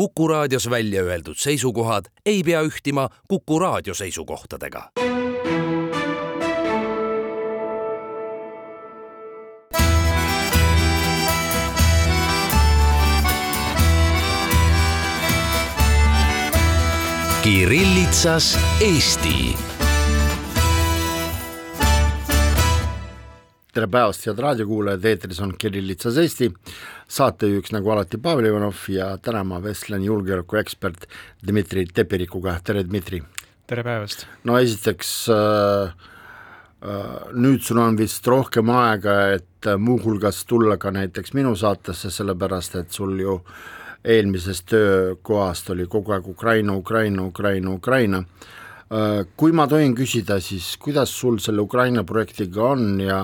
Kuku raadios välja öeldud seisukohad ei pea ühtima Kuku raadio seisukohtadega. Kirillitsas Eesti tere päevast, head raadiokuulajad, eetris on Kirillitsas Eesti, saatejuhiks nagu alati Pavel Ivanov ja täna ma vestlen julgeolekuekspert Dmitri Tepirikuga, tere Dmitri! tere päevast! no esiteks äh, äh, nüüd sul on vist rohkem aega, et muuhulgas tulla ka näiteks minu saatesse, sellepärast et sul ju eelmisest töökohast oli kogu aeg Ukraina, Ukraina, Ukraina, Ukraina äh,. Kui ma tohin küsida, siis kuidas sul selle Ukraina projektiga on ja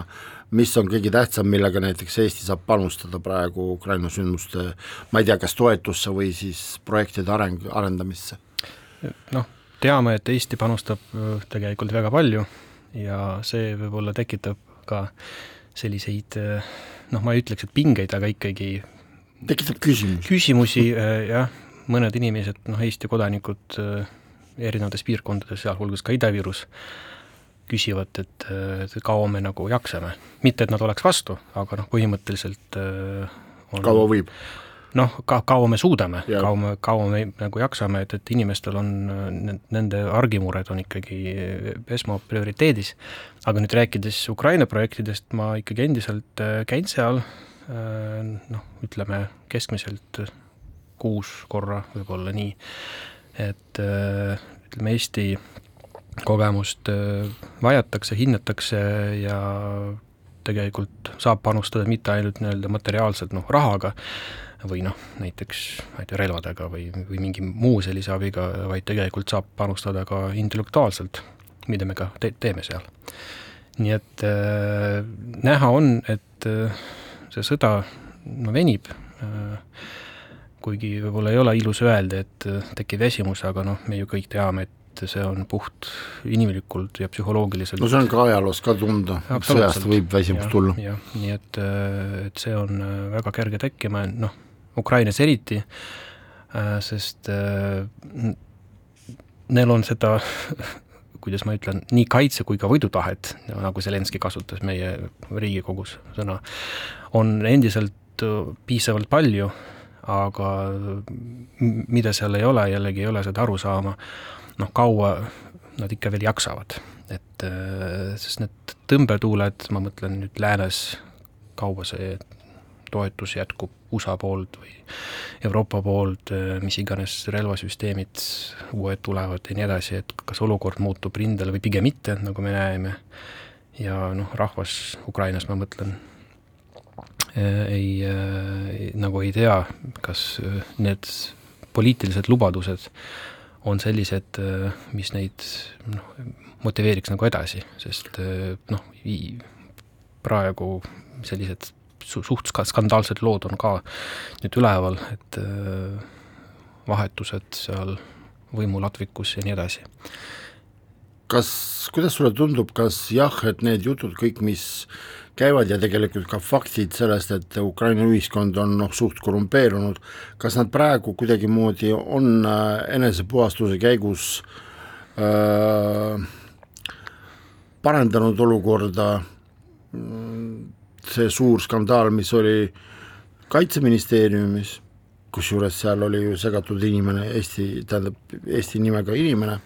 mis on kõige tähtsam, millega näiteks Eesti saab panustada praegu Ukraina sündmuste, ma ei tea, kas toetusse või siis projektide areng, arendamisse? noh, teame, et Eesti panustab äh, tegelikult väga palju ja see võib-olla tekitab ka selliseid äh, noh, ma ei ütleks, et pingeid, aga ikkagi tekitab küsimusi. küsimusi äh, jah, mõned inimesed, noh Eesti kodanikud erinevates piirkondades, sealhulgas ka Ida-Virus, küsivad, et, et kaua me nagu jaksame. mitte, et nad oleks vastu, aga noh, põhimõtteliselt on kaua võib? noh, ka kaua me suudame, kaua me, kaua me nagu jaksame, et, et inimestel on, nende argimured on ikkagi esmaprioriteedis, aga nüüd rääkides Ukraina projektidest, ma ikkagi endiselt käin seal, noh, ütleme keskmiselt kuus korra, võib-olla nii, et ütleme, Eesti kogemust äh, vajatakse, hinnatakse ja tegelikult saab panustada mitte ainult nii-öelda materiaalselt noh, rahaga või noh, näiteks ma ei tea, relvadega või, või mingi muu sellise abiga, vaid tegelikult saab panustada ka intellektuaalselt, mida me ka te-, teeme seal. nii et äh, näha on, et äh, see sõda no venib äh,, kuigi võib-olla ei ole ilus öelda, et äh, tekib väsimus, aga noh, me ju kõik teame, et et see on puht inimlikult ja psühholoogiliselt no see on ka ajaloos ka tunda, sõjast võib väsimus tulla. jah, nii et, et see on äh, väga kerge tekkima, noh, Ukrainas eriti, äh, sest äh, neil on seda kuidas ma ütlen, nii kaitse kui ka võidutahet, nagu Zelenskõi kasutas meie Riigikogus sõna, on endiselt piisavalt palju, aga mida seal ei ole, jällegi ei ole seda arusaama, noh, kaua nad ikka veel jaksavad, et äh, sest need tõmbetuuled, ma mõtlen nüüd läänes, kaua see toetus jätkub USA poolt või Euroopa poolt, äh, mis iganes relvasüsteemid uued tulevad ja nii edasi, et kas olukord muutub rindel või pigem mitte, nagu me näeme, ja noh, rahvas Ukrainas, ma mõtlen, äh, ei, nagu ei tea, kas need poliitilised lubadused on sellised, äh, mis neid noh, motiveeriks nagu edasi, sest äh, noh, praegu sellised su-, suht skandaalsed lood on ka nüüd üleval, et äh, vahetused seal võimulatvikus ja nii edasi. kas, kuidas sulle tundub, kas jah, et need jutud kõik, mis käivad ja tegelikult ka faktid sellest, et Ukraina ühiskond on noh, suht korrumpeerunud, kas nad praegu kuidagimoodi on äh, enesepuhastuse käigus äh, parandanud olukorda, see suur skandaal, mis oli kaitseministeeriumis, kusjuures seal oli ju segatud inimene, Eesti, tähendab Eesti nimega inimene,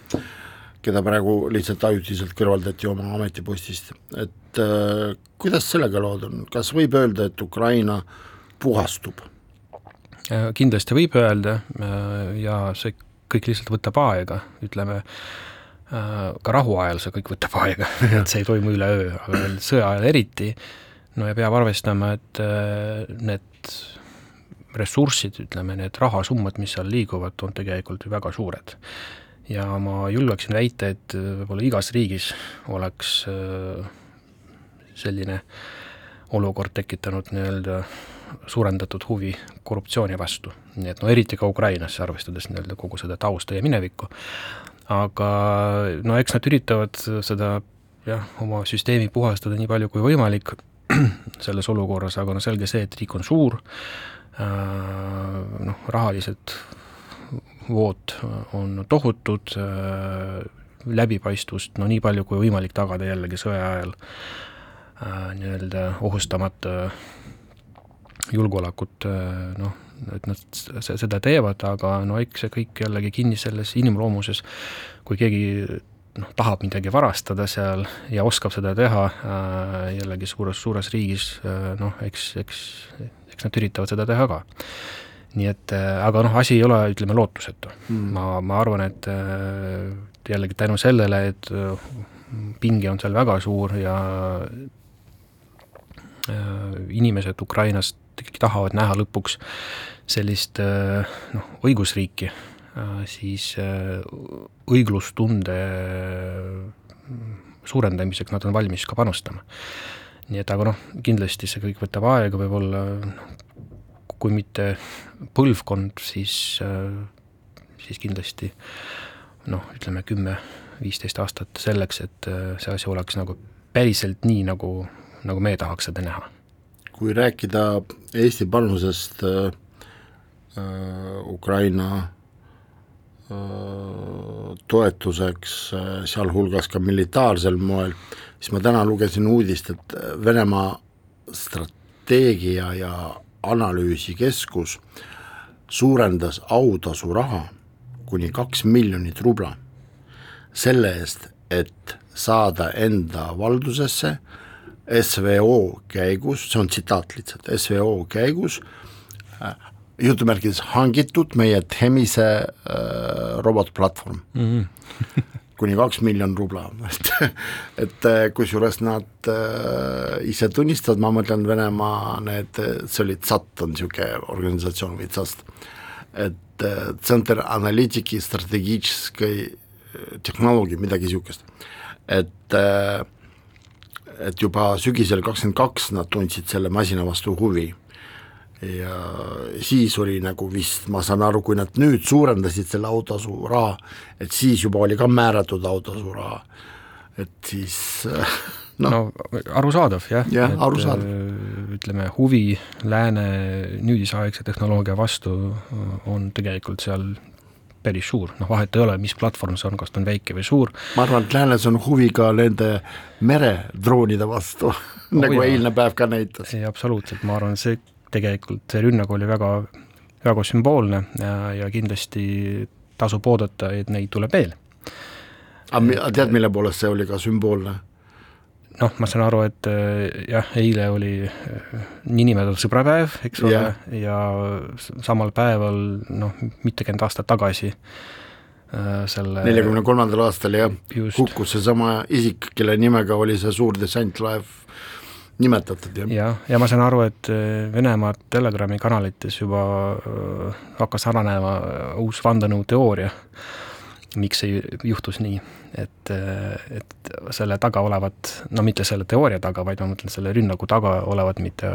keda praegu lihtsalt ajutiselt kõrvaldati oma ametipostist, et äh, kuidas sellega lood on, kas võib öelda, et Ukraina puhastub? Äh, kindlasti võib öelda äh, ja see kõik lihtsalt võtab aega, ütleme äh, ka rahuajal see kõik võtab aega et see ei toimu üleöö, aga sõja ajal eriti, no ja peab arvestama, et need ressursid, ütleme, need rahasummad, mis seal liiguvad, on tegelikult ju väga suured ja ma julgeksin väita, et äh, võib-olla igas riigis oleks äh, selline olukord tekitanud nii-öelda suurendatud huvi korruptsiooni vastu. nii et no eriti ka Ukrainas, arvestades nii-öelda kogu seda tausta ja minevikku, aga no eks nad üritavad seda jah, oma süsteemi puhastada nii palju kui võimalik selles olukorras, aga no selge see, et riik on suur, äh, noh, rahaliselt vood on tohutud, läbipaistvust no nii palju kui võimalik tagada jällegi sõja ajal nii-öelda ohustamata julgeolekut, noh, et nad seda teevad, aga no eks see kõik jällegi kinni selles inimloomuses, kui keegi noh, tahab midagi varastada seal ja oskab seda teha äh, jällegi suures, suures riigis äh,, noh, eks, eks, eks nad üritavad seda teha ka. Nii et äh, aga noh, asi ei ole, ütleme, lootusetu mm.. ma, ma arvan, et äh, jällegi tänu sellele, et äh, pinge on seal väga suur ja inimesed Ukrainast ikkagi tahavad näha lõpuks sellist noh, õigusriiki siis õiglustunde suurendamiseks nad on valmis ka panustama. nii et aga noh, kindlasti see kõik võtab aega, võib-olla kui mitte põlvkond, siis, siis kindlasti noh, ütleme kümme, viisteist aastat selleks, et see asi oleks nagu päriselt nii, nagu, nagu meie tahaks seda näha. kui rääkida Eesti panusest äh, Ukraina toetuseks, sealhulgas ka militaarsel moel, siis ma täna lugesin uudist, et Venemaa strateegia ja analüüsikeskus suurendas autasuraha kuni kaks miljonit rubla selle eest, et saada enda valdusesse SVO käigus, see on tsitaat lihtsalt, SVO käigus jutumärkides hangitud meie Themise äh, robotplatvorm mm. -hmm. kuni kaks miljon rubla, et, et äh, kusjuures nad äh, ise tunnistavad, ma mõtlen Venemaa need, see oli TSAT on niisugune organisatsioon või TSAST, et äh, Center Analytiki strateegiliskai äh, tehnoloogia, midagi niisugust, et äh, et juba sügisel kakskümmend kaks nad tundsid selle masina vastu huvi ja siis oli nagu vist, ma saan aru, kui nad nüüd suurendasid selle autasu raha, et siis juba oli ka määratud autasu raha, et siis noh. No, arusaadav jah. Ja, et arusaadav. Äh, ütleme, huvi lääne nüüdisaegse tehnoloogia vastu on tegelikult seal päris suur, noh vahet ei ole, mis platvorm see on, kas ta on väike või suur. ma arvan, et läänes on huvi ka nende meredroonide vastu. Oh, nagu eilne päev ka näitas. ei, absoluutselt, ma arvan, see tegelikult see rünnak oli väga, väga sümboolne ja, ja kindlasti tasub oodata, et neid tuleb veel. aga tead, mille poolest see oli ka sümboolne? noh, ma saan aru, et äh, jah, eile oli äh, niinimetatud sõbrapäev, eks ole yeah., ja samal päeval noh, mitukümmend aastat tagasi äh, selle neljakümne kolmandal aastal jah, hukkus seesama isik, kelle nimega oli see suur dessantlaev nimetatud, jah. jah, ja ma saan aru, et äh, Venemaa Telegrami kanalites juba äh, hakkas arenema äh, uus vandenõuteooria, miks see juhtus nii, et, et selle taga olevat, no mitte selle teooria taga, vaid ma mõtlen selle rünnaku taga olevat mitte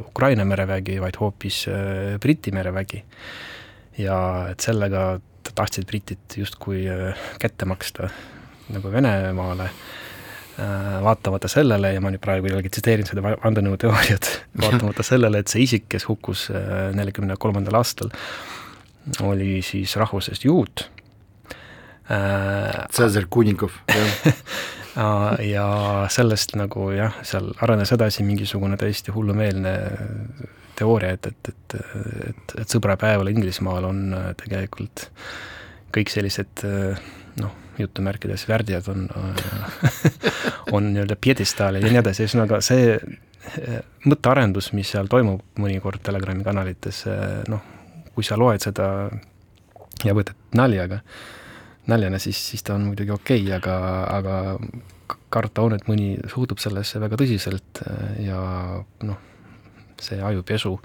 Ukraina merevägi, vaid hoopis Briti merevägi. ja et sellega tahtsid britid justkui kätte maksta nagu Venemaale vaatamata sellele, ja ma nüüd praegu jällegi tsiteerin seda vandenõuteooriat, vaatamata sellele, et see isik, kes hukkus äh, neljakümne kolmandal aastal, oli siis rahvusest juut. Äh, Cäsar Kuningov, jah ja sellest nagu jah, seal arenes edasi mingisugune täiesti hullumeelne teooria, et, et, et, et, et sõbrapäeval Inglismaal on tegelikult kõik sellised noh, jutumärkides värdjad on on nii-öelda pjedestaalil ja nii edasi, ühesõnaga see eh, mõttearendus, mis seal toimub mõnikord Telegrami kanalites, eh, noh, kui sa loed seda ja võtad naljaga, naljana, siis, siis ta on muidugi okei okay,, aga, aga karta on, et mõni suhtub sellesse väga tõsiselt ja noh, see ajupesu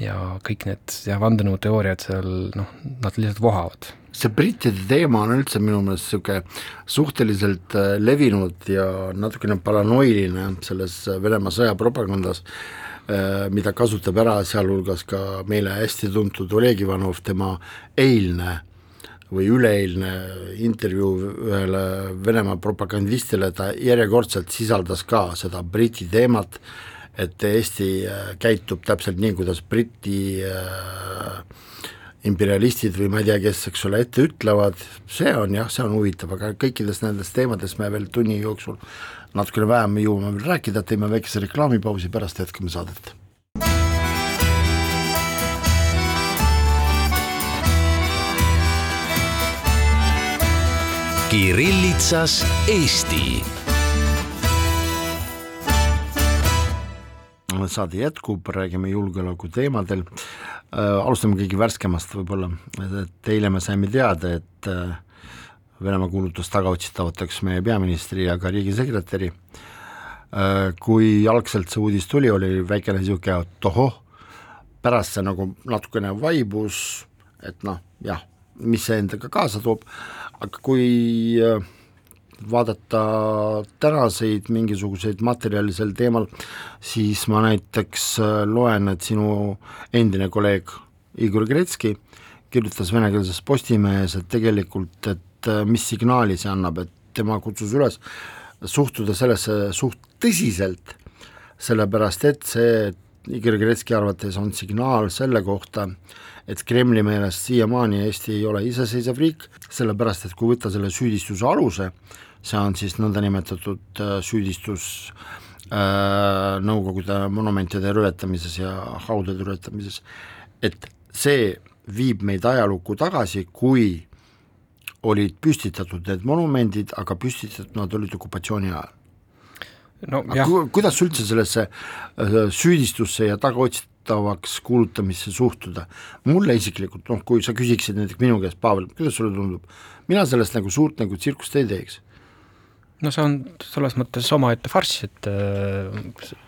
ja kõik need jah, vandenõuteooriad seal noh, nad lihtsalt vohavad see brittide teema on üldse minu meelest niisugune suhteliselt äh, levinud ja natukene paranoiline selles äh, Venemaa sõjapropagandas, äh, mida kasutab ära sealhulgas ka meile hästi tuntud Oleg Ivanov, tema eilne või üleeilne intervjuu ühele Venemaa propagandistile, ta järjekordselt sisaldas ka seda Briti teemat, et Eesti käitub täpselt nii, kuidas Briti äh, imperialistid või ma ei tea, kes, eks ole, ette ütlevad, see on jah, see on huvitav, aga kõikidest nendest teemadest me veel tunni jooksul natukene vähem jõuame veel rääkida, teeme väikese reklaamipausi, pärast jätkame saadet. Kirillitsas Eesti saade jätkub, räägime julgeoleku teemadel. Äh,, alustame kõige värskemast võib-olla, et eile me saime teada, et äh, Venemaa kuulutas tagaotsitavateks meie peaministri ja ka riigisekretäri. Äh,, kui algselt see uudis tuli, oli väikene niisugune tohoh, pärast see nagu natukene vaibus, et noh, jah, mis see endaga kaasa toob, aga kui äh, vaadata tänaseid mingisuguseid materjali sel teemal, siis ma näiteks äh, loen, et sinu endine kolleeg Igor Gretski kirjutas venekeelses Postimehes, et tegelikult, et äh, mis signaali see annab, et tema kutsus üles suhtuda sellesse suht tõsiselt, sellepärast et see Igor Gretski arvates on signaal selle kohta, et Kremli meelest siiamaani Eesti ei ole iseseisev riik, sellepärast et kui võtta selle süüdistuse aluse, see on siis nõndanimetatud äh, süüdistus äh, Nõukogude monumentide rüvetamises ja haudade rüvetamises, et see viib meid ajalukku tagasi, kui olid püstitatud need monumendid, aga püstitatud nad olid okupatsiooni ajal. no jah. kuidas üldse sellesse äh, süüdistusse ja tagaotsitavaks kuulutamisse suhtuda? mulle isiklikult, noh kui sa küsiksid näiteks minu käest, Pavel, kuidas sulle tundub, mina sellest nagu suurt nagu tsirkust ei teeks no see on selles mõttes omaette farss, et äh,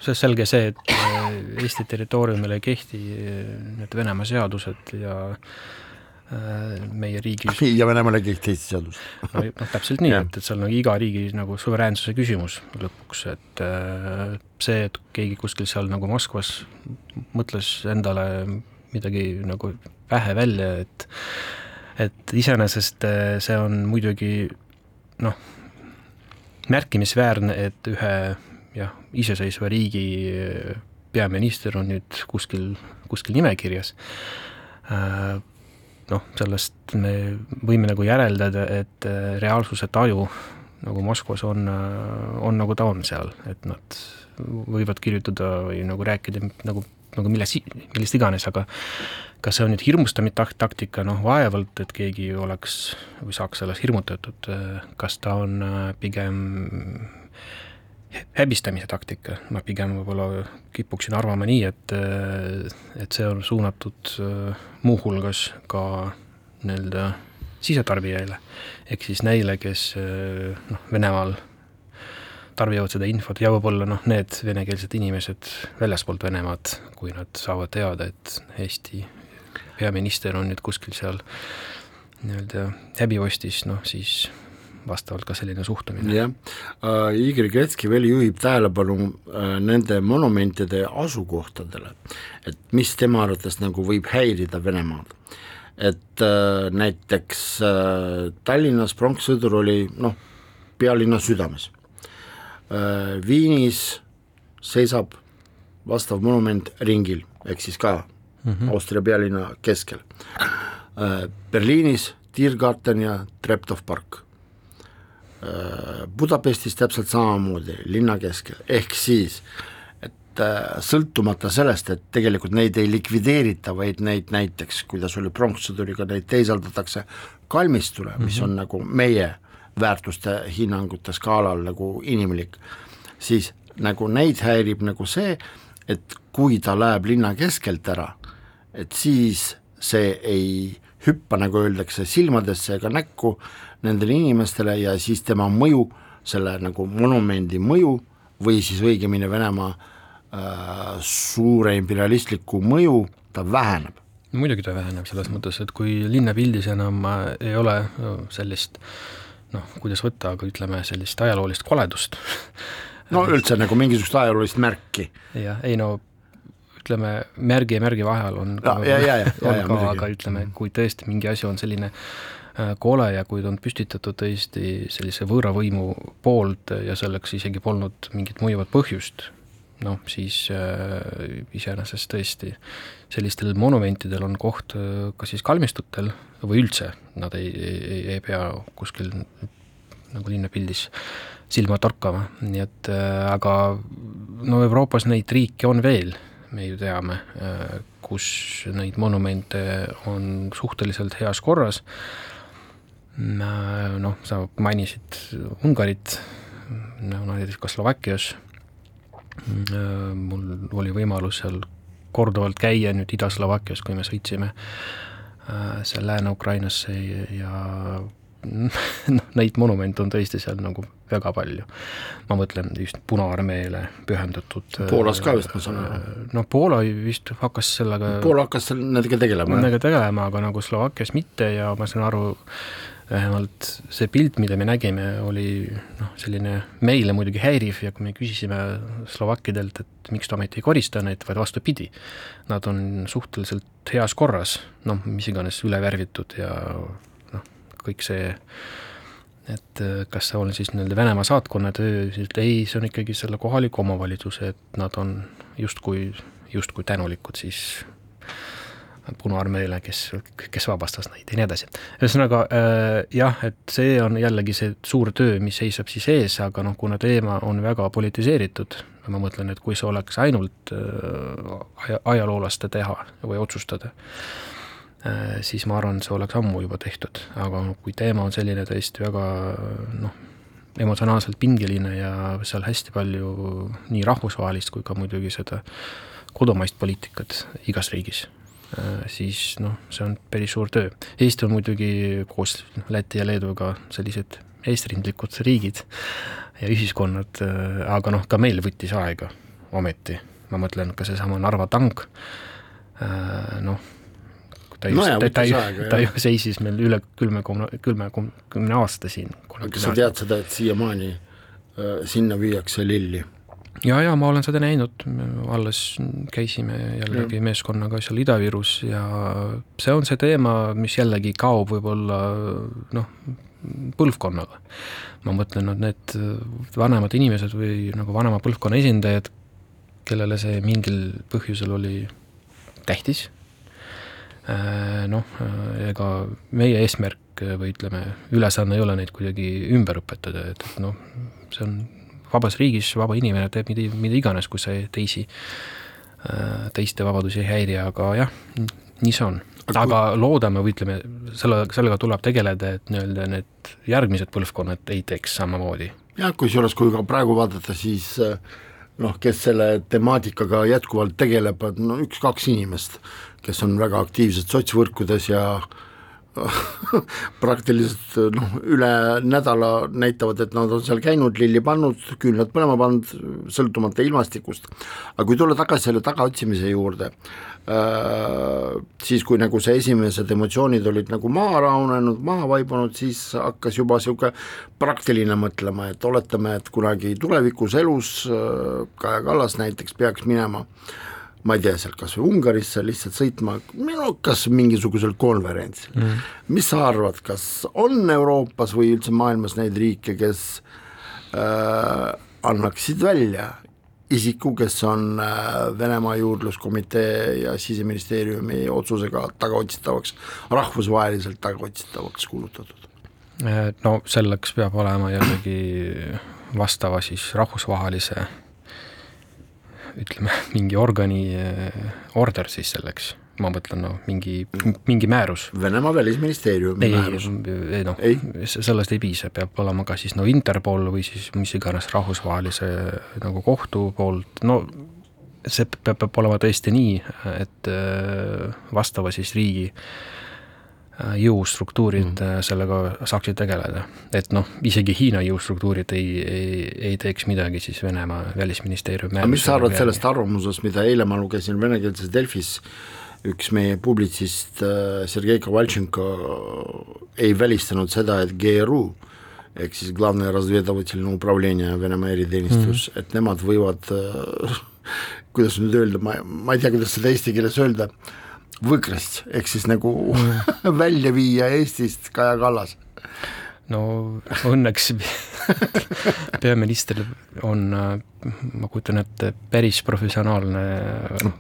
see selge see, et äh, Eesti territooriumil ei kehti äh, need Venemaa seadused ja meie riigis ja Venemaal ei kehti Eesti seadus. No täpselt nii, et, et see on nagu iga riigi nagu suveräänsuse küsimus lõpuks, et see, et keegi kuskil seal nagu Moskvas mõtles endale midagi nagu vähe välja, et et iseenesest see on muidugi noh, märkimisväärne, et ühe jah, iseseisva riigi peaminister on nüüd kuskil, kuskil nimekirjas. Äh, noh, sellest me võime nagu järeldada, et äh, reaalsuse taju nagu Moskvas on, äh, on nagu ta on seal, et nad võivad kirjutada või nagu rääkida nagu, nagu milles, millest iganes, aga kas see on nüüd hirmustamistaktika, noh vaevalt, et keegi oleks või saaks selles hirmutatud, kas ta on äh, pigem häbistamise taktika, ma pigem võib-olla kipuksin arvama nii, et, äh, et see on suunatud äh, muuhulgas ka nii-öelda sisetarbijaile, ehk siis neile, kes noh, Venemaal tarbivad seda infot ja võib-olla noh, need venekeelsed inimesed väljaspoolt Venemaad, kui nad saavad teada, et Eesti peaminister on nüüd kuskil seal nii-öelda häbipostis, noh siis vastavalt ka selline suhtumine. jah äh,, Igor Kretski veel juhib tähelepanu äh, nende monumentide asukohtadele, et mis tema arvates nagu võib häirida Venemaad. et äh, näiteks äh, Tallinnas pronkssõdur oli noh, pealinna südames äh,, Viinis seisab vastav monument ringil, ehk siis ka mm -hmm. Austria pealinna keskel. Äh, Berliinis Tiergarten ja Treptow park. Äh, Budapestis täpselt samamoodi, linna keskel, ehk siis et äh, sõltumata sellest, et tegelikult neid ei likvideerita, vaid neid näiteks, kuidas oli pronkssõduriga, neid teisaldatakse kalmistule mm, -hmm. mis on nagu meie väärtuste hinnangute skaalal nagu inimlik, siis nagu neid häirib nagu see, et kui ta läheb linna keskelt ära, et siis see ei hüppa, nagu öeldakse, silmadesse ega näkku nendele inimestele ja siis tema mõju, selle nagu monumendi mõju või siis õigemini Venemaa äh, suure imperialistliku mõju, ta väheneb. muidugi ta väheneb selles mõttes, et kui linnapildis enam äh, ei ole sellist noh, kuidas võtta, aga ütleme sellist ajaloolist koledust no üldse nagu mingisugust ajaloolist märki. jah, ei no ütleme, märgi ja märgi vahel on ja, ja, ja, ja, on ja, ka, aga ütleme, kui tõesti mingi asi on selline äh, kole ja kui ta on püstitatud tõesti sellise võõra võimu poolt ja selleks isegi polnud mingit mõjuvat põhjust, noh, siis äh, iseenesest tõesti sellistel monumentidel on koht äh, kas siis kalmistutel või üldse, nad ei, ei, ei pea kuskil nagu linnapildis silma torkama, nii et äh, aga no Euroopas neid riike on veel, me ju teame äh,, kus neid monumente on suhteliselt heas korras. Äh,, noh, sa mainisid Ungarit, näiteks ka Slovakkias Äh, mul oli võimalus seal korduvalt käia nüüd Ida-Slovakkias, kui me sõitsime seal Lääne-Ukrainasse ja noh, neid monumente on tõesti seal nagu väga palju. ma mõtlen just Punaarmeele pühendatud äh, Poolas ka vist, ma saan aru? noh, Poola vist hakkas sellega Poola hakkas nendega tegelema? Nendega tegelema, aga nagu Slovakkias mitte ja ma saan aru, vähemalt see pilt, mida me nägime, oli noh, selline meile muidugi häiriv ja kui me küsisime slovakkidelt, et miks te ometi ei korista neid, vaid vastupidi, nad on suhteliselt heas korras, noh, mis iganes üle värvitud ja noh, kõik see, et kas see on siis nii-öelda Venemaa saatkonna töö, et ei, see on ikkagi selle kohaliku omavalitsuse, et nad on justkui, justkui tänulikud siis Punaarmeele, kes, kes vabastas neid ja nii edasi. ühesõnaga äh, jah, et see on jällegi see suur töö, mis seisab siis ees, aga noh, kuna teema on väga politiseeritud, ma mõtlen, et kui see oleks ainult äh, ajaloolaste teha või otsustada äh,, siis ma arvan, see oleks ammu juba tehtud, aga kui teema on selline tõesti väga noh, emotsionaalselt pingeline ja seal hästi palju nii rahvusvahelist kui ka muidugi seda kodumaist poliitikat igas riigis Äh, siis noh, see on päris suur töö. Eesti on muidugi koos Läti ja Leeduga sellised eesrindlikud riigid ja ühiskonnad, äh, aga noh, ka meil võttis aega ometi, ma mõtlen ka seesama Narva tank, äh, noh, ta just no, ta, ta, ju, ta ju seisis meil üle külme, külme, kümne aasta siin. kas sa tead seda, et siiamaani äh, sinna viiakse lilli? ja, ja ma olen seda näinud, alles käisime jällegi ja. meeskonnaga seal Ida-Virus ja see on see teema, mis jällegi kaob võib-olla noh, põlvkonnaga. ma mõtlen, et need vanemad inimesed või nagu vanema põlvkonna esindajad, kellele see mingil põhjusel oli tähtis, äh, noh, ega meie eesmärk või ütleme, ülesanne ei ole neid kuidagi ümber õpetada, et, et noh, see on vabas riigis vaba inimene teeb mida, mida iganes, kui see teisi, äh, teiste vabadusi ei häiri, aga jah, nii see on. aga loodame või ütleme, selle, sellega tuleb tegeleda, et nii-öelda need järgmised põlvkonnad ei teeks samamoodi. jah, kusjuures kui ka praegu vaadata, siis äh, noh, kes selle temaatikaga jätkuvalt tegeleb, no üks-kaks inimest, kes on väga aktiivsed sotsvõrkudes ja praktiliselt noh, üle nädala näitavad, et nad on seal käinud, lilli pannud, küünlad põlema pannud, sõltumata ilmastikust. aga kui tulla tagasi selle tagaotsimise juurde äh,, siis kui nagu see esimesed emotsioonid olid nagu maha rahunenud, maha vaibunud, siis hakkas juba niisugune praktiline mõtlema, et oletame, et kunagi tulevikus elus äh, Kaja Kallas näiteks peaks minema äh, ma ei tea, sealt kas või Ungarisse lihtsalt sõitma, no kas mingisugusel konverentsil mm.. mis sa arvad, kas on Euroopas või üldse maailmas neid riike, kes äh, annaksid välja isiku, kes on äh, Venemaa juurdluskomitee ja siseministeeriumi otsusega tagaotsitavaks, rahvusvaheliselt tagaotsitavaks kuulutatud? Äh, no selleks peab olema jällegi vastava siis rahvusvahelise ütleme, mingi organi eh, order siis selleks, ma mõtlen, noh, mingi, mingi määrus. Venemaa välisministeeriumi ei, määrus? ei noh, sellest ei piisa, peab olema ka siis no Interpol või siis mis iganes rahvusvahelise nagu kohtu poolt, no see peab, peab olema tõesti nii, et eh, vastava siis riigi Äh, Äh, jõustruktuurid mm. sellega saaksid tegeleda. et noh, isegi Hiina jõustruktuurid ei, ei, ei teeks midagi siis Venemaa välisministeeriumi aga mis sa arvad sellest arvamusest, mida eile ma lugesin venekeelses Delfis, üks meie publitsist äh, Sergei Kovaltšenko ei välistanud seda, et GRU ehk siis Glavne Razvedavateline Upravlenie Venemaa eriteenistus mm, -hmm. et nemad võivad kuidas nüüd öelda, ma, ma ei tea, kuidas seda eesti keeles öelda äh,, võkrist, ehk siis nagu mm. välja viia Eestist Kaja Kallas? no õnneks peaminister on, ma kujutan ette, päris professionaalne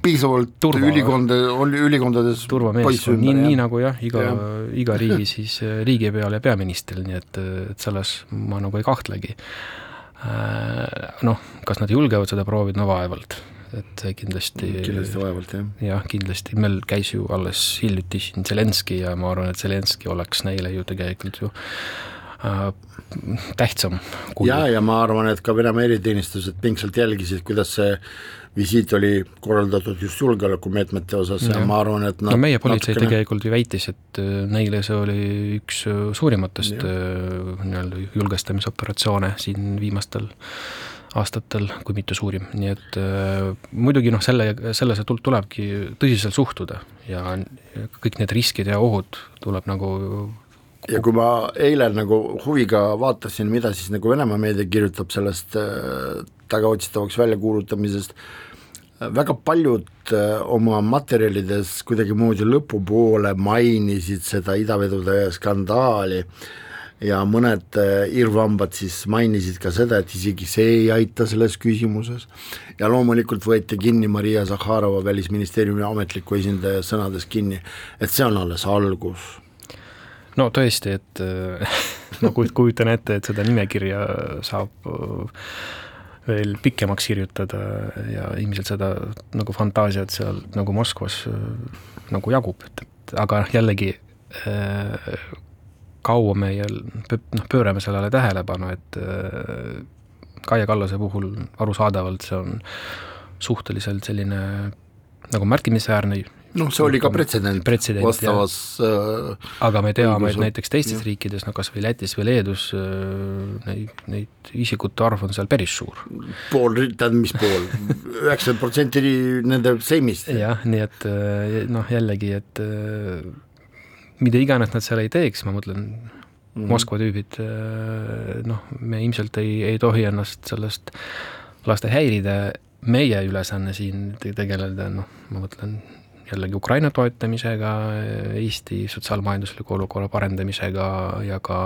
piisavalt Turva- ülikonda, ülikondades turvamees, nii, nii nagu jah, iga Jah., iga riigi siis äh, riigipeal ja peaministril, nii et, et selles ma nagu ei kahtlegi. Noh, kas nad julgevad seda proovida, no vaevalt, et kindlasti kindlasti vaevalt jah. jah, kindlasti, meil käis ju alles hiljuti siin Zelenskõi ja ma arvan, et Zelenskõi oleks neile ju tegelikult ju äh, tähtsam ja, ja ma arvan, et ka Venemaa eriteenistused pingsalt jälgisid, kuidas see visiit oli korraldatud just julgeolekumeetmete osas ja, ja ma arvan, et no meie politsei natukene... tegelikult ju väitis, et äh, neile see oli üks äh, suurimatest äh, nii-öelda julgestamisoperatsioone siin viimastel aastatel, kui mitte suurim, nii et äh, muidugi noh, selle, sellesse tul- tulebki tõsiselt suhtuda ja kõik need riskid ja ohud tuleb nagu ja kui ma eile nagu huviga vaatasin, mida siis nagu Venemaa meedia kirjutab sellest äh, tagaotsitavaks väljakuulutamisest, väga paljud äh, oma materjalides kuidagimoodi lõpupoole mainisid seda idavedude skandaali ja mõned äh, irvhambad siis mainisid ka seda, et isegi see ei aita selles küsimuses. Ja loomulikult võeti kinni Maria Zahharova välisministeeriumi ametliku esindaja sõnades kinni, et see on alles algus. No tõesti, et äh, ma kujut- kujutan ette, et seda nimekirja saab äh, veel pikemaks kirjutada ja ilmselt seda nagu fantaasiat seal nagu Moskvas äh, nagu jagub, et, et aga jällegi äh, kaua me noh, pöörame sellele tähelepanu, et äh, Kaia Kallase puhul arusaadavalt see on suhteliselt selline nagu märkimisväärne noh, see oli ka pretsedent, pretsedent, vastavas äh, aga me teame, et näiteks teistes jah. riikides, no kas või Lätis või Leedus äh, neid, neid isikute arv on seal päris suur. pool, tähendab mis pool, üheksakümmend protsenti nende seimist. jah, nii et äh, noh, jällegi, et äh, mida iganes nad seal ei teeks, ma mõtlen Mhm. Moskva tüübid, noh, me ilmselt ei, ei tohi ennast sellest lasta häirida, meie ülesanne siin te- tegeleda, noh, ma mõtlen jällegi Ukraina toetamisega, Eesti sotsiaalmajandusliku olukorra parendamisega ja ka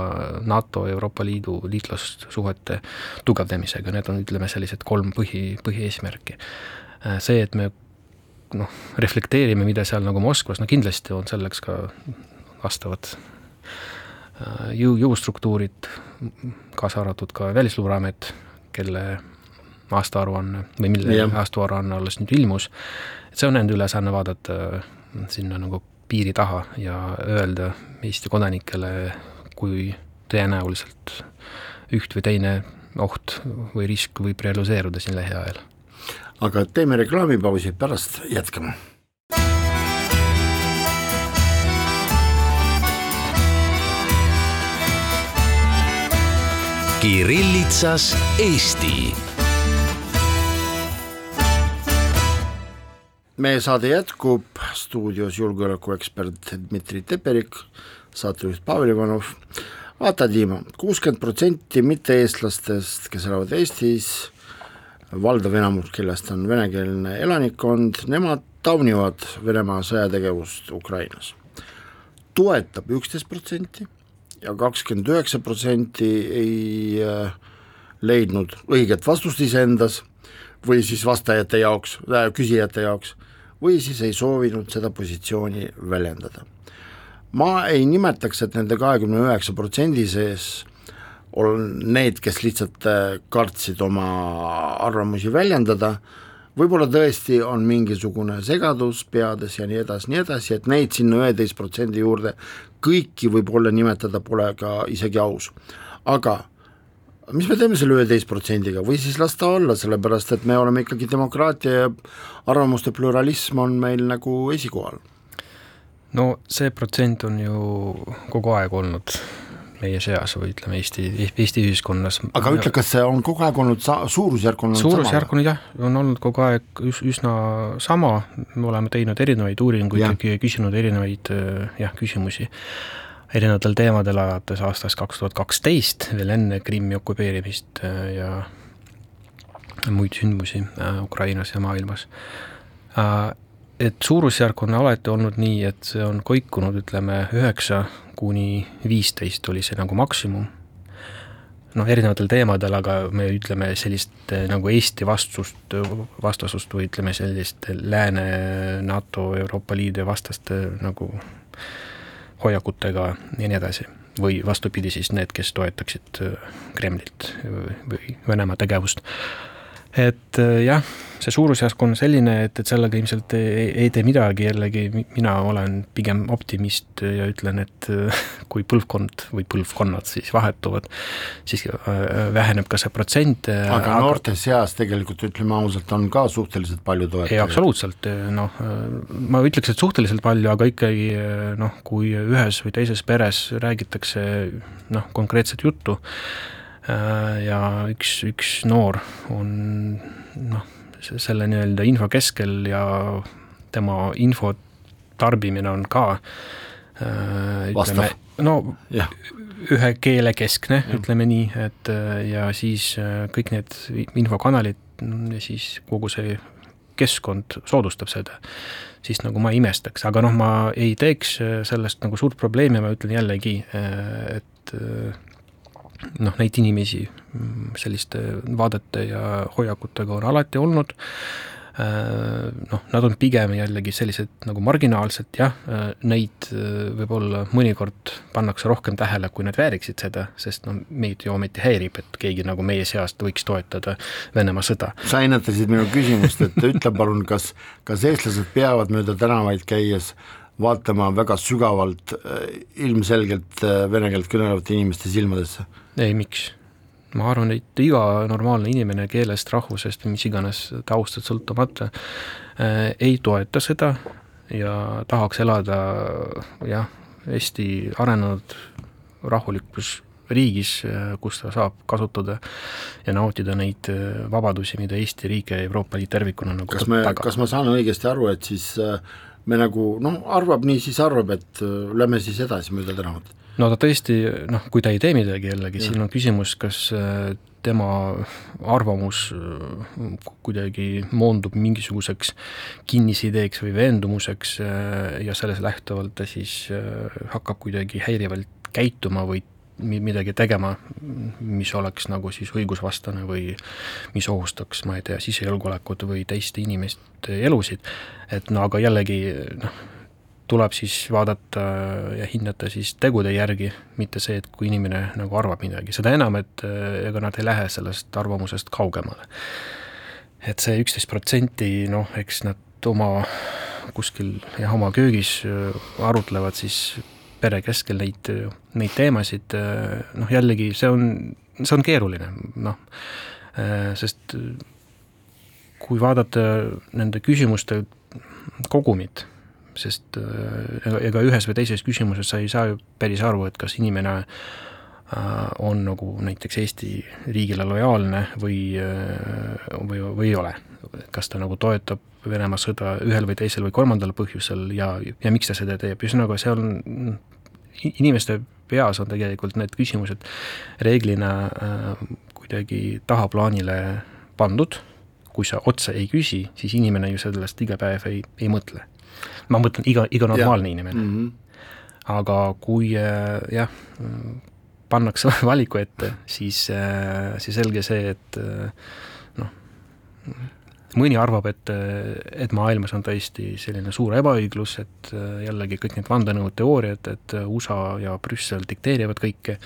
NATO, Euroopa Liidu liitlassuhete tugevdamisega, need on, ütleme, sellised kolm põhi, põhieesmärki. see, et me noh, reflekteerime, mida seal nagu Moskvas, no kindlasti on selleks ka vastavad äh, jõu, jõustruktuurid, kaasa arvatud ka Välisluureamet, kelle aastaaruanne või mille Jah. aastaaruanne alles nüüd ilmus, et see on nende ülesanne vaadata äh, sinna nagu piiri taha ja öelda Eesti kodanikele, kui tõenäoliselt üht või teine oht või risk võib realiseeruda siin lähiajal aga teeme reklaamipausi, pärast jätkame. Kirillitsas Eesti meie saade jätkub, stuudios julgeolekuekspert Dmitri Teperik, saatejuht Pavel Ivanov. vaata, Dima, kuuskümmend protsenti mitte-eestlastest, kes elavad Eestis, valdav enamus, kellest on venekeelne elanikkond, nemad taunivad Venemaa sõjategevust Ukrainas. toetab üksteist protsenti ja kakskümmend üheksa protsenti ei äh, leidnud õiget vastust iseendas või siis vastajate jaoks äh,, küsijate jaoks või siis ei soovinud seda positsiooni väljendada. ma ei nimetaks, et nende kahekümne üheksa protsendi sees on need, kes lihtsalt äh, kartsid oma arvamusi väljendada, võib-olla tõesti on mingisugune segadus peades ja nii edasi, nii edasi, et neid sinna üheteist protsendi juurde kõiki võib-olla nimetada pole ka isegi aus, aga mis me teeme selle üheteist protsendiga? Või siis las ta olla, sellepärast et me oleme ikkagi demokraatia ja arvamuste pluralism on meil nagu esikohal. no see protsent on ju kogu aeg olnud meie seas või ütleme, Eesti, Eesti ühiskonnas. aga ütle, kas see on kogu aeg olnud sa-, suurusjärk on olnud suurusjärk on jah, on olnud kogu aeg üs, üsna sama, me oleme teinud erinevaid uuringuid ja Jah. küsinud erinevaid äh, jah, küsimusi erinevatel teemadel alates aastast kaks tuhat kaksteist, veel enne Krimmi okupeerimist äh, ja muid sündmusi äh, Ukrainas ja maailmas et suurusjärk on alati olnud nii, et see on kõikunud, ütleme üheksa kuni viisteist oli see nagu maksimum. noh, erinevatel teemadel, aga me ütleme sellist eh, nagu Eesti vastust, vastasust või ütleme sellist Lääne, NATO, Euroopa Liidu vastaste nagu hoiakutega ja nii edasi. või vastupidi siis need, kes toetaksid eh, Kremlit või Venemaa tegevust et äh, jah, see suurusjärk on selline, et, et sellega ilmselt ei, ei tee midagi, jällegi mina olen pigem optimist ja ütlen, et äh, kui põlvkond või põlvkonnad siis vahetuvad, siis äh, väheneb ka see protsent. aga noorte seas tegelikult ütleme ausalt, on ka suhteliselt palju toetajaid? absoluutselt, noh, ma ütleks, et suhteliselt palju, aga ikkagi noh, kui ühes või teises peres räägitakse noh, konkreetset juttu, ja üks, üks noor on noh, selle nii-öelda info keskel ja tema info tarbimine on ka äh, ütleme, no ja. ühe keele keskne, ütleme nii, et äh, ja siis kõik need infokanalid ja siis kogu see keskkond soodustab seda, siis nagu ma ei imestaks, aga noh, ma ei teeks sellest nagu suurt probleemi, ma ütlen jällegi, et noh, neid inimesi mm, selliste vaadete ja hoiakutega on alati olnud, äh, noh, nad on pigem jällegi sellised nagu marginaalsed, jah, äh, neid äh, võib-olla mõnikord pannakse rohkem tähele, kui nad vääriksid seda, sest no meid ju ometi häirib, et keegi nagu meie seast võiks toetada Venemaa sõda. sa ennetasid minu küsimust, et ütle palun, kas, kas eestlased peavad mööda tänavaid käies vaatama väga sügavalt ilmselgelt vene keelt kõnelevate inimeste silmadesse? ei, miks? ma arvan, et iga normaalne inimene keelest, rahvusest või mis iganes taustast sõltumata äh, ei toeta seda ja tahaks elada jah, hästi arenenud rahulikus riigis, äh, kus ta saab kasutada ja nautida neid äh, vabadusi, mida Eesti riik ja Euroopa Liit tervikuna nagu kas me, kas ma saan õigesti aru, et siis me nagu noh, arvab nii, siis arvab, et lähme siis edasi mööda tänavat? no ta tõesti noh, kui ta ei tee midagi jällegi, siin on küsimus, kas äh, tema arvamus äh, kuidagi moondub mingisuguseks kinnisideeks või veendumuseks äh, ja sellest lähtuvalt ta siis hakkab kuidagi häirivalt käituma või midagi tegema, mis oleks nagu siis õigusvastane või mis ohustaks, ma ei tea, sisejulgeolekut või teiste inimeste elusid, et no aga jällegi noh, tuleb siis vaadata ja hinnata siis tegude järgi, mitte see, et kui inimene nagu arvab midagi, seda enam, et eh, ega nad ei lähe sellest arvamusest kaugemale. et see üksteist protsenti, noh, eks nad oma kuskil jah, oma köögis eh, arutlevad siis pere keskel neid, neid teemasid, noh jällegi see on, see on keeruline, noh, sest kui vaadata nende küsimuste kogumit sest ega ühes või teises küsimuses sa ei saa ju päris aru, et kas inimene äh, on nagu näiteks Eesti riigile lojaalne või, äh, või, või ei ole. kas ta nagu toetab Venemaa sõda ühel või teisel või kolmandal põhjusel ja, ja miks ta seda teeb, ühesõnaga see on, inimeste peas on tegelikult need küsimused reeglina äh, kuidagi tahaplaanile pandud, kui sa otse ei küsi, siis inimene ju sellest iga päev ei, ei mõtle ma mõtlen iga, iga normaalne ja. inimene mm. -hmm. aga kui äh, jah, pannakse valiku ette, siis, äh, siis selge see, et äh, noh, mõni arvab, et, et maailmas on tõesti selline suur ebaõiglus, et jällegi kõik need vandenõuteooriad, et USA ja Brüssel dikteerivad kõike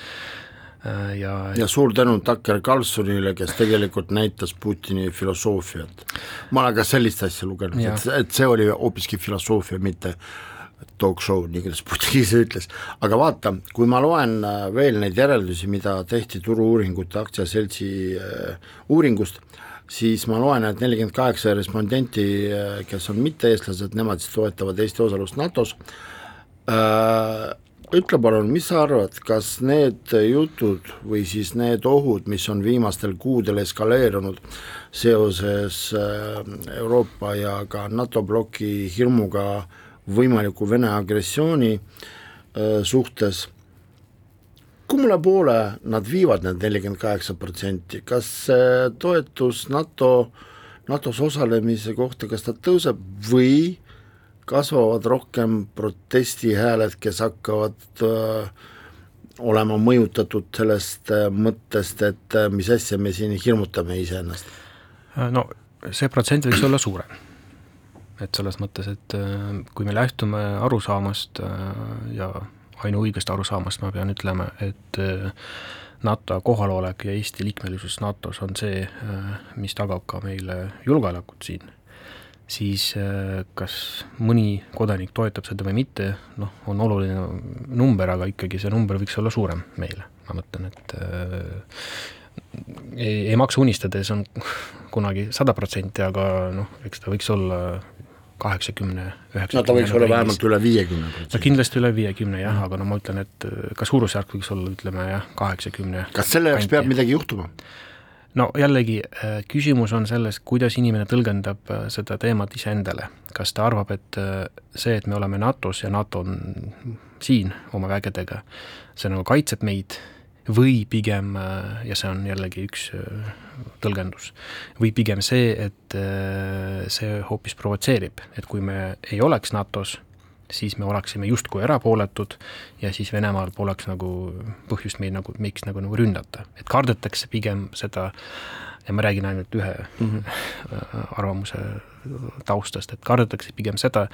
Äh, ja ja suur tänu Tucker Carlsonile, kes tegelikult näitas Putini filosoofiat. ma olen ka sellist asja lugenud, et, et see oli hoopiski filosoofia, mitte talk show, nii kuidas Putin ise ütles, aga vaata, kui ma loen äh, veel neid järeldusi, mida tehti Turu-uuringute aktsiaseltsi äh, uuringust, siis ma loen, et nelikümmend kaheksa respondenti, äh, kes on mitte-eestlased, nemad siis toetavad Eesti osalust NATO-s äh,, ütle palun, mis sa arvad, kas need jutud või siis need ohud, mis on viimastel kuudel eskaleerunud seoses äh, Euroopa ja ka NATO bloki hirmuga võimaliku Vene agressiooni äh, suhtes, kummale poole nad viivad need nelikümmend kaheksa protsenti, kas toetus NATO, NATO-s osalemise kohta, kas ta tõuseb või kasvavad rohkem protestihääled, kes hakkavad äh, olema mõjutatud sellest äh, mõttest, et äh, mis asja me siin hirmutame iseennast? no see protsent võiks olla suurem. Et selles mõttes, et kui me lähtume arusaamast ja ainuõigest arusaamast, ma pean ütlema, et NATO kohalolek ja Eesti liikmelisus NATO-s on see, mis tagab ka meile julgeolekut siin siis äh, kas mõni kodanik toetab seda või mitte, noh, on oluline number, aga ikkagi see number võiks olla suurem meile, ma mõtlen, et äh, ei, ei maksa unistada, see on kunagi sada protsenti, aga noh, eks ta võiks olla kaheksakümne, üheksakümne no ta võiks olla vähemalt üle viiekümne protsendi. no kindlasti üle viiekümne jah, aga no ma ütlen, et ka suurusjärk võiks olla, ütleme jah, kaheksakümne kas selle jaoks peab midagi juhtuma? no jällegi, äh, küsimus on selles, kuidas inimene tõlgendab äh, seda teemat iseendale. kas ta arvab, et äh, see, et me oleme NATO-s ja NATO on siin oma vägedega, see nagu kaitseb meid või pigem, ja see on jällegi üks tõlgendus, või pigem see, et see hoopis provotseerib, et kui me ei oleks NATO-s, siis me oleksime justkui erapooletud ja siis Venemaal poleks nagu põhjust meid nagu, miks nagu, nagu rünnata. et kardetakse pigem seda, ja ma räägin ainult ühe mm -hmm. arvamuse taustast, et kardetakse pigem seda,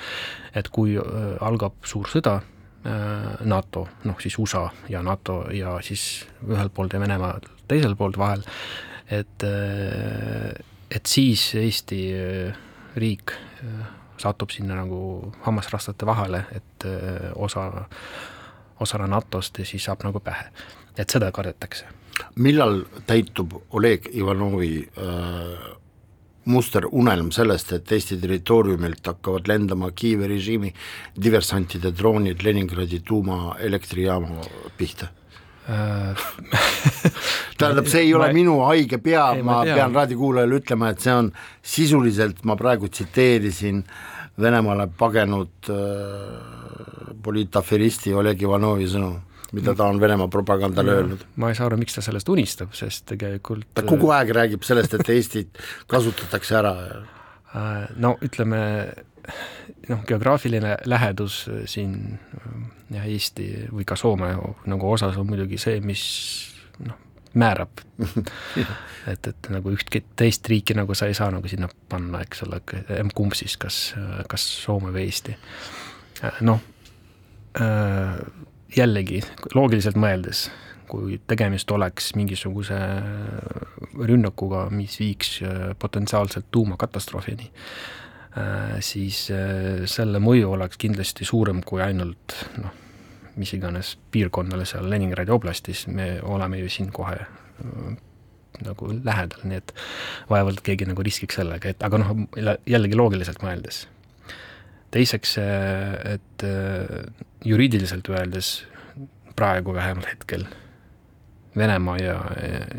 et kui äh, algab suur sõda, äh, NATO, noh siis USA ja NATO ja siis ühelt poolt ja Venemaa teiselt poolt vahel, et, äh, et siis Eesti riik satub sinna nagu hammasrastate vahele, et äh, osa, osana NATO-st ja siis saab nagu pähe. et seda kardetakse. millal täitub Oleg Ivanovi äh, muster unelm sellest, et Eesti territooriumilt hakkavad lendama Kiievi režiimi diversantide droonid Leningradi tuumaelektrijaama pihta? Äh, tähendab, see ei ole ma, minu haige pea, ma, ma pean raadiokuulajale ütlema, et see on sisuliselt, ma praegu tsiteerisin Venemaale pagenud äh, poliitaferisti Oleg Ivanovi sõnu, mida ta on Venemaa propagandale ja, öelnud. ma ei saa aru, miks ta sellest unistab, sest tegelikult ta kogu aeg räägib sellest, et Eestit kasutatakse ära ja äh, no ütleme, noh, geograafiline lähedus siin jah, Eesti või ka Soome nagu osas on muidugi see, mis noh, määrab et, et nagu ühtki teist riiki nagu sa ei saa nagu sinna panna, eks ole, kumb siis, kas, kas Soome või Eesti. noh, jällegi loogiliselt mõeldes, kui tegemist oleks mingisuguse rünnakuga, mis viiks potentsiaalselt tuumakatastroofini, siis selle mõju oleks kindlasti suurem kui ainult noh, mis iganes piirkonnale seal Leningradi oblastis, me oleme ju siin kohe äh, nagu lähedal, nii et vaevalt keegi nagu riskiks sellega, et aga noh, jällegi loogiliselt mõeldes. Teiseks, et äh, juriidiliselt öeldes praegu vähemalt hetkel Venemaa ja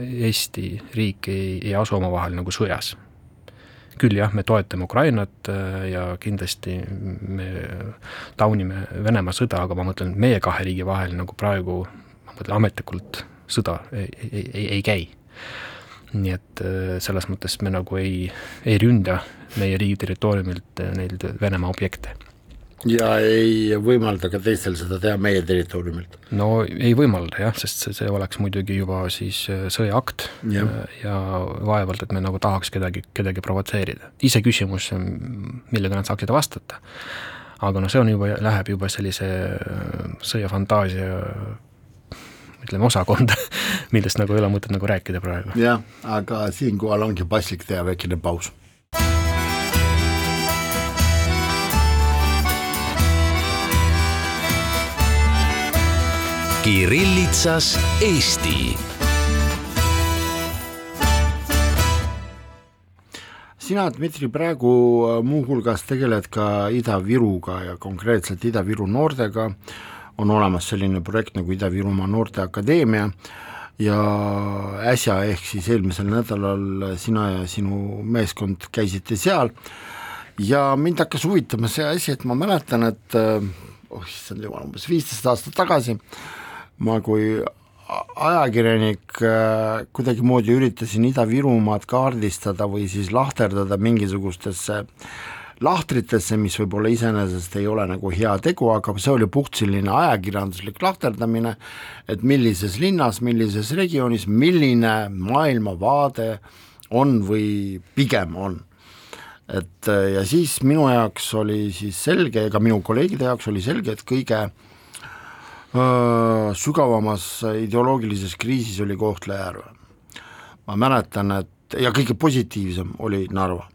Eesti riik ei, ei asu omavahel nagu sõjas küll jah, me toetame Ukrainat ja kindlasti me taunime Venemaa sõda, aga ma mõtlen, meie kahe riigi vahel nagu praegu, ma mõtlen ametlikult sõda ei, ei, ei, ei käi. Nii et äh, selles mõttes me nagu ei, ei ründa meie riigi territooriumilt äh, neid Venemaa objekte ja ei võimalda ka teistel seda teha meie territooriumilt? no ei võimalda jah, sest see, see oleks muidugi juba siis äh, sõjaakt ja. ja vaevalt, et me nagu tahaks kedagi, kedagi provotseerida. iseküsimus, millega nad saaksid vastata. aga noh, see on juba, läheb juba sellise sõjafantaasia ütleme, osakonda, millest nagu ei ole mõtet nagu rääkida praegu. jah, aga siinkohal ongi paslik teha väikene paus Kirillitsas Eesti. sina, Dmitri, praegu äh, muuhulgas tegeled ka Ida-Viruga ja konkreetselt Ida-Viru noortega, on olemas selline projekt nagu Ida-Virumaa Noorteakadeemia ja äsja, ehk siis eelmisel nädalal sina ja sinu meeskond käisite seal. Ja mind hakkas huvitama see asi, et ma mäletan, et äh, oh issand jumal, umbes viisteist aastat tagasi ma kui ajakirjanik äh, kuidagimoodi üritasin Ida-Virumaad kaardistada või siis lahterdada mingisugustesse lahtritesse, mis võib-olla iseenesest ei ole nagu hea tegu, aga see oli puht selline ajakirjanduslik lahterdamine, et millises linnas, millises regioonis, milline maailmavaade on või pigem on. et ja siis minu jaoks oli siis selge ja ka minu kolleegide jaoks oli selge, et kõige öö, sügavamas ideoloogilises kriisis oli Kohtla-Järve. ma mäletan, et ja kõige positiivsem oli Narva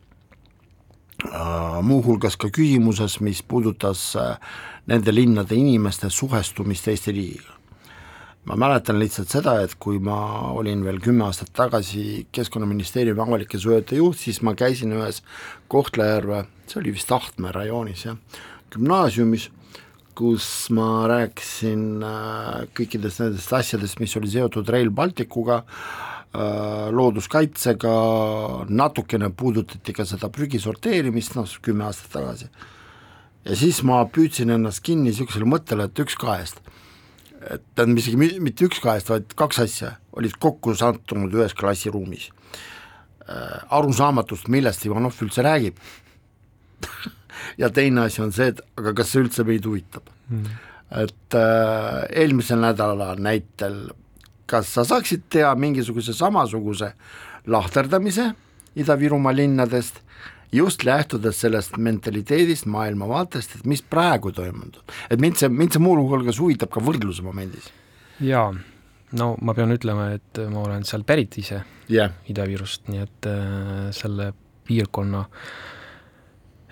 muuhulgas ka küsimuses, mis puudutas äh, nende linnade inimeste suhestumist Eesti riigiga. ma mäletan lihtsalt seda, et kui ma olin veel kümme aastat tagasi Keskkonnaministeeriumi avalike suhete juht, siis ma käisin ühes Kohtla-Järve, see oli vist Ahtme rajoonis jah, gümnaasiumis, kus ma rääkisin äh, kõikidest nendest asjadest, mis oli seotud Rail Balticuga, Äh, looduskaitsega, natukene puudutati ka seda prügi sorteerimist, noh kümme aastat tagasi. ja siis ma püüdsin ennast kinni niisugusele mõttele, et üks kahest, et tähendab isegi mitte üks kahest, vaid kaks asja olid kokku sattunud ühes klassiruumis äh,. arusaamatust, millest Ivanov üldse räägib ja teine asi on see, et aga kas see üldse meid huvitab mm.. et äh, eelmisel nädalal näitel kas sa saaksid teha mingisuguse samasuguse lahterdamise Ida-Virumaa linnadest, just lähtudes sellest mentaliteedist, maailmavaatest, et mis praegu toimunud et mind see, mind see muuhulgas huvitab ka võrdluse momendis. jaa, no ma pean ütlema, et ma olen seal pärit ise yeah., Ida-Virust, nii et äh, selle piirkonna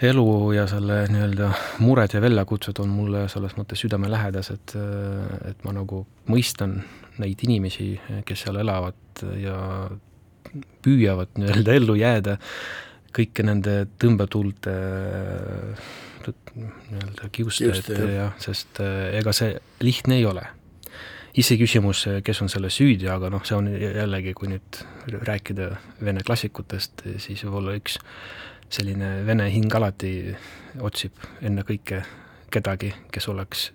elu ja selle nii-öelda mured ja väljakutsed on mulle selles mõttes südamelähedased, äh, et ma nagu mõistan neid inimesi, kes seal elavad ja püüavad nii-öelda ellu jääda kõike nende tõmbetuulte nii-öelda kiuste, et jah, sest äh, ega see lihtne ei ole. iseküsimus, kes on selles süüdi, aga noh, see on jällegi, kui nüüd rääkida vene klassikutest, siis võib-olla üks selline vene hing alati otsib ennekõike kedagi, kes oleks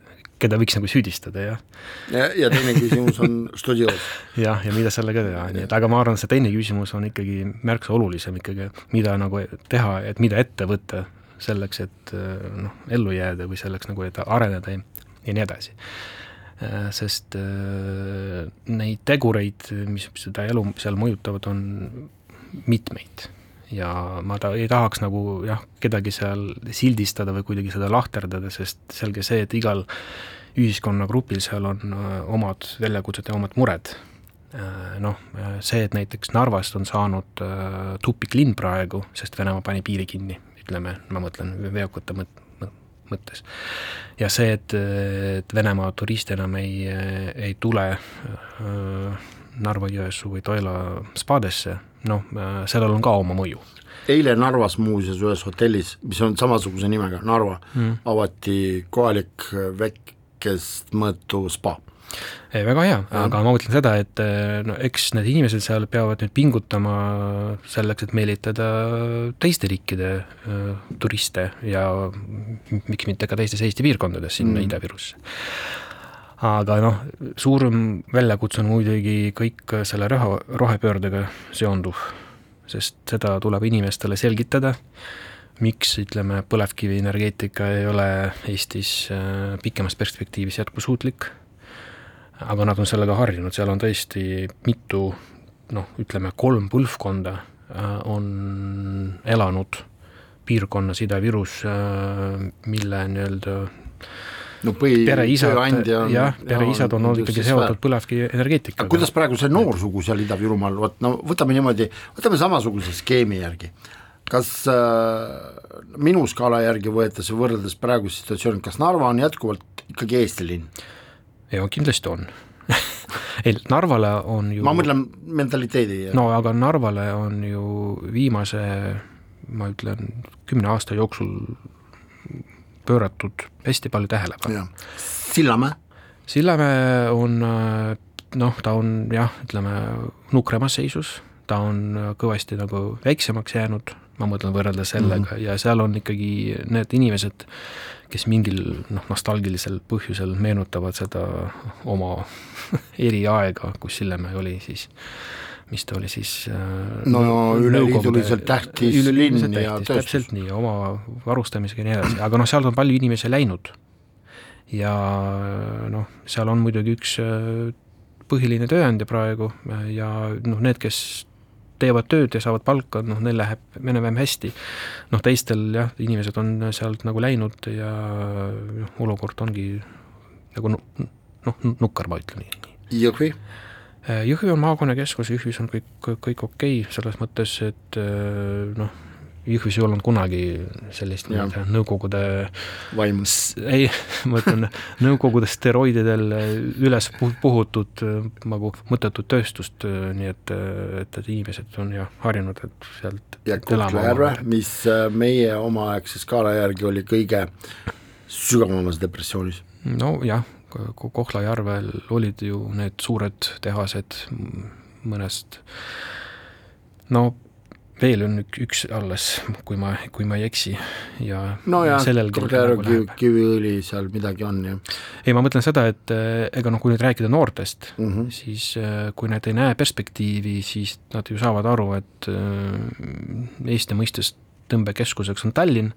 keda võiks nagu süüdistada, jah. ja, ja teine küsimus on studios. jah, ja mida sellega teha, nii et aga ma arvan, see teine küsimus on ikkagi märksa olulisem ikkagi, mida nagu teha, et mida ette võtta selleks, et noh, ellu jääda või selleks nagu, et areneda ja, ja nii edasi. sest neid tegureid, mis seda elu seal mõjutavad, on mitmeid ja ma ta ei tahaks nagu jah, kedagi seal sildistada või kuidagi seda lahterdada, sest selge see, et igal ühiskonnagrupil seal on äh, omad väljakutsed ja omad mured. Äh, noh, äh, see, et näiteks Narvast on saanud tupiklinn praegu, sest Venemaa pani piiri kinni, ütleme, ma mõtlen veokite mõt-, mõttes. ja see, et, et Venemaa turiste enam ei, ei tule Narva-Jõesuu või Toila spaadesse noh, äh, sellel on ka oma mõju. eile Narvas muuseas ühes hotellis, mis on samasuguse nimega, Narva mm., avati kohalik väikest mõõtu spa ei, väga hea, aga ma mõtlen seda, et äh, no eks need inimesed seal peavad nüüd pingutama selleks, et meelitada teiste riikide äh, turiste ja miks mitte ka teistes Eesti piirkondades sinna mm. Ida-Virusse aga noh, suurem väljakutse on muidugi kõik selle rohe, rohepöördega seonduv, sest seda tuleb inimestele selgitada, miks ütleme, põlevkivienergeetika ei ole Eestis äh, pikemas perspektiivis jätkusuutlik, aga nad on sellega harjunud, seal on tõesti mitu noh, ütleme kolm põlvkonda äh, on elanud piirkonnas Ida-Virus, äh, mille nii-öelda no põhi, pereisad, jah, pereisad on olnud ikkagi seotud põlevkivienergeetikaga. kuidas praegu see noorsugu seal Ida-Virumaal, vot no võtame niimoodi, võtame samasuguse skeemi järgi, kas äh, minu skaala järgi võetes võrreldes praeguse situatsiooni, kas Narva on jätkuvalt ikkagi Eesti linn? jaa, kindlasti on ei, Narvale on ju ma mõtlen mentaliteedi. no aga Narvale on ju viimase ma ütlen, kümne aasta jooksul pööratud hästi palju tähelepanu. Sillamäe? Sillamäe on noh, ta on jah, ütleme nukremas seisus, ta on kõvasti nagu väiksemaks jäänud, ma mõtlen võrreldes sellega mm -hmm. ja seal on ikkagi need inimesed, kes mingil noh, nostalgilisel põhjusel meenutavad seda oma eriaega, kus Sillamäe oli siis mis ta oli siis no üleliiduliselt tähtis linn ja tööstus. täpselt nii, oma varustamisega ja nii edasi, aga noh, sealt on palju inimesi läinud. ja noh, seal on muidugi üks põhiline tööandja praegu ja noh, need, kes teevad tööd ja saavad palka, noh, neil läheb enam-vähem hästi. noh, teistel jah, inimesed on sealt nagu läinud ja noh, olukord ongi nagu noh, nukker, ma ütlen nii. Jõhvi? Jõhvi on maakonnakeskus, Jõhvis on kõik, kõik okei okay, selles mõttes, et noh, Jõhvis ei olnud kunagi sellist nii-öelda Nõukogude vaimu, ei, ma ütlen, Nõukogude steroididel üles puhutud nagu mõttetut tööstust, nii et, et, et inimesed on jah harjunud, et sealt ja Kohtla-Järve, mis äh, meie omaaegse skaala järgi oli kõige sügavamas depressioonis. nojah, Kohtla-Järvel olid ju need suured tehased mõnest no veel on üks alles, kui ma, kui ma ei eksi ja no jah, Kohtla-Järve Kiviõli seal midagi on, jah. ei, ma mõtlen seda, et eh, ega noh, kui nüüd rääkida noortest mm, -hmm. siis eh, kui nad ei näe perspektiivi, siis nad ju saavad aru, et eh, Eesti mõistes tõmbekeskuseks on Tallinn,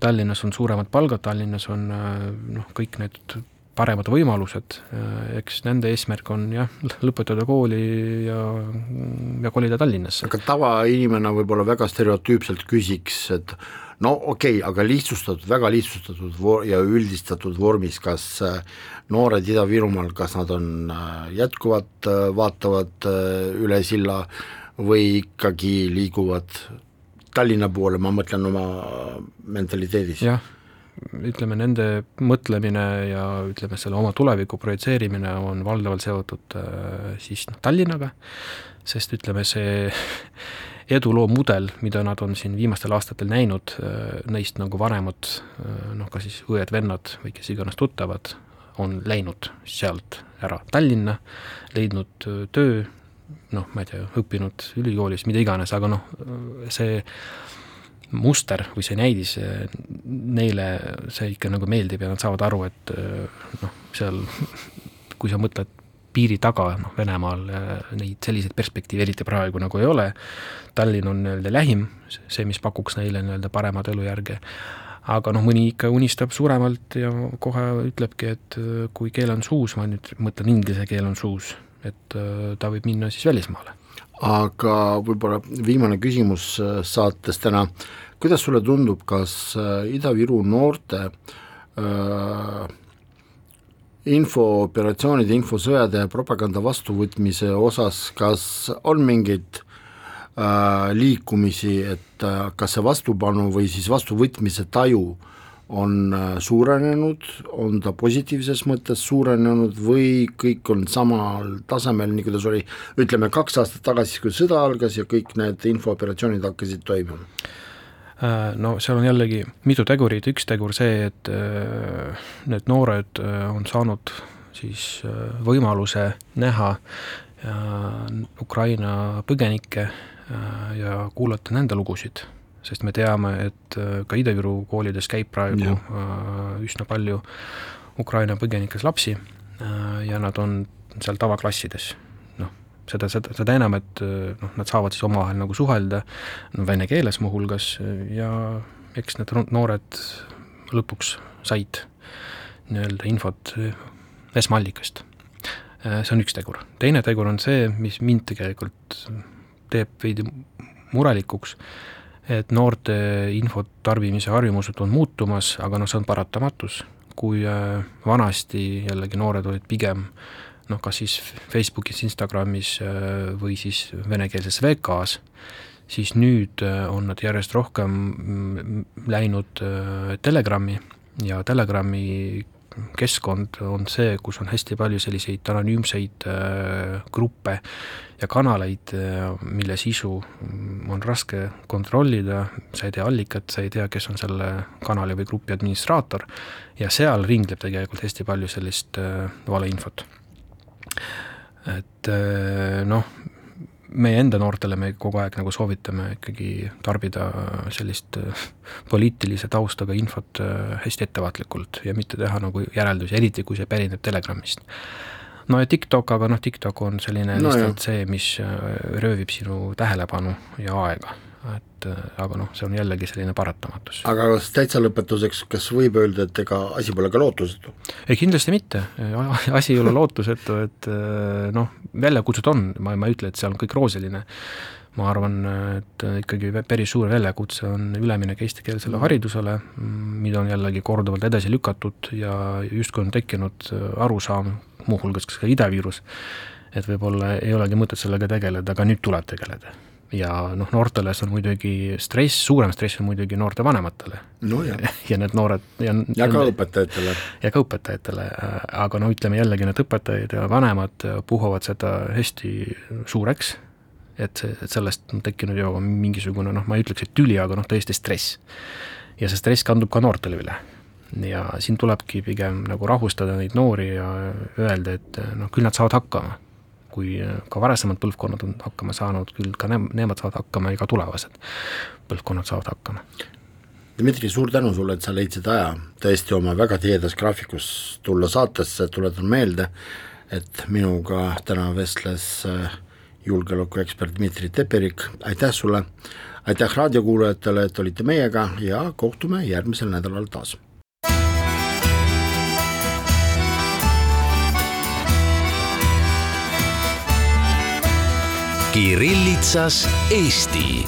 Tallinnas on suuremad palgad, Tallinnas on noh, kõik need paremad võimalused, eks nende eesmärk on jah, lõpetada kooli ja, ja kolida Tallinnasse. aga tavainimene võib-olla väga stereotüüpselt küsiks, et no okei okay,, aga lihtsustatud, väga lihtsustatud vor- ja üldistatud vormis, kas äh, noored Ida-Virumaal, kas nad on äh, jätkuvalt, äh, vaatavad üle silla või ikkagi liiguvad Tallinna poole, ma mõtlen oma mentaliteedis? jah ütleme, nende mõtlemine ja ütleme, selle oma tuleviku projitseerimine on valdavalt seotud äh, siis noh, Tallinnaga, sest ütleme, see eduloo mudel, mida nad on siin viimastel aastatel näinud, äh, neist nagu vanemad äh, noh, ka siis õed-vennad või kes iganes tuttavad, on läinud sealt ära Tallinna, leidnud töö, noh, ma ei tea, õppinud ülikoolis, mida iganes, aga noh, see muster või see näidis neile see ikka nagu meeldib ja nad saavad aru, et noh, seal kui sa mõtled piiri taga, noh Venemaal neid selliseid perspektiive eriti praegu nagu ei ole, Tallinn on nii-öelda lähim, see, mis pakuks neile nii-öelda paremat elujärge, aga noh, mõni ikka unistab suuremalt ja kohe ütlebki, et kui keel on suus, ma nüüd mõtlen inglise keel on suus, et ta võib minna siis välismaale aga võib-olla viimane küsimus äh, saates täna, kuidas sulle tundub, kas äh, Ida-Viru noorte äh, infooperatsioonide, infosõjade ja propaganda vastuvõtmise osas, kas on mingeid äh, liikumisi, et äh, kas see vastupanu või siis vastuvõtmise taju äh, on äh, suurenenud, on ta positiivses mõttes suurenenud või kõik on samal tasemel, nii kuidas oli, ütleme kaks aastat tagasi, kui sõda algas ja kõik need infooperatsioonid hakkasid toimuma? Äh, no seal on jällegi mitu tegurit, üks tegur see, et äh, need noored on saanud siis võimaluse näha Ukraina põgenikke ja kuulata nende lugusid sest me teame, et äh, ka Ida-Viru koolides käib praegu ja. Äh, üsna palju Ukraina põgenikes lapsi äh, ja nad on seal tavaklassides. noh, seda, seda, seda enam, et noh, nad saavad siis omavahel nagu suhelda, no vene keeles muuhulgas, ja eks need noored lõpuks said nii-öelda infot esmaallikast. see on üks tegur. teine tegur on see, mis mind tegelikult teeb veidi murelikuks, et noorte infot tarbimise harjumused on muutumas, aga noh, see on paratamatus, kui äh, vanasti jällegi noored olid pigem noh, kas siis Facebookis, Instagramis äh, või siis venekeelses VK-s, siis nüüd äh, on nad järjest rohkem mm, läinud Telegrami ja Telegrami keskkond on see, kus on hästi palju selliseid anonüümseid äh, gruppe ja kanaleid äh,, mille sisu on raske kontrollida, sa ei tea allikat, sa ei tea, kes on selle kanali või grupi administraator, ja seal ringleb tegelikult hästi palju sellist äh, valeinfot. et noh, meie enda noortele me kogu aeg nagu soovitame ikkagi tarbida sellist äh, poliitilise taustaga infot äh, hästi ettevaatlikult ja mitte teha nagu järeldusi, eriti kui see pärineb Telegramist. no ja TikTok, aga noh, TikTok on selline No lihtsalt jah. see, mis äh, röövib sinu tähelepanu ja aega, et äh, aga noh, see on jällegi selline paratamatus. aga kas täitsa lõpetuseks, kas võib öelda, et ega asi pole ka lootusetu? ei, kindlasti mitte, asi ei ole lootusetu, et äh, noh, väljakutsed on, ma, ma ei ütle, et seal on kõik roosiline, ma arvan, et ikkagi päris suur väljakutse on üleminek eestikeelsele haridusele, mida on jällegi korduvalt edasi lükatud ja justkui on tekkinud äh, arusaam, muuhulgas ka Ida-Virus, et võib-olla ei olegi mõtet sellega tegeleda, aga nüüd tuleb tegeleda. Ja noh, noortele see on muidugi stress, suurem stress on muidugi noorte vanematele nojah, ja need noored ja ja ka õpetajatele. ja ka õpetajatele, aga no ütleme jällegi, need õpetajad ja vanemad puhuvad seda hästi suureks, et see, et sellest on tekkinud ju mingisugune noh, ma ei ütleks, et tüli, aga noh, tõesti stress. ja see stress kandub ka noortele üle. ja siin tulebki pigem nagu rahustada neid noori ja öelda, et noh, küll nad saavad hakkama. Kui ka varasemad põlvkonnad on hakkama saanud, küll ka ne-, nemad saavad hakkama ja ka tulevased põlvkonnad saavad hakkama. Dmitri, suur tänu sulle, et sa leidsid aja tõesti oma väga tihedas graafikus tulla saatesse, tuletan meelde, et minuga täna vestles äh, julgeolekuekspert Dmitri Teperik, aitäh sulle, aitäh raadiokuulajatele, et olite meiega ja kohtume järgmisel nädalal taas. Kirillitsas Eesti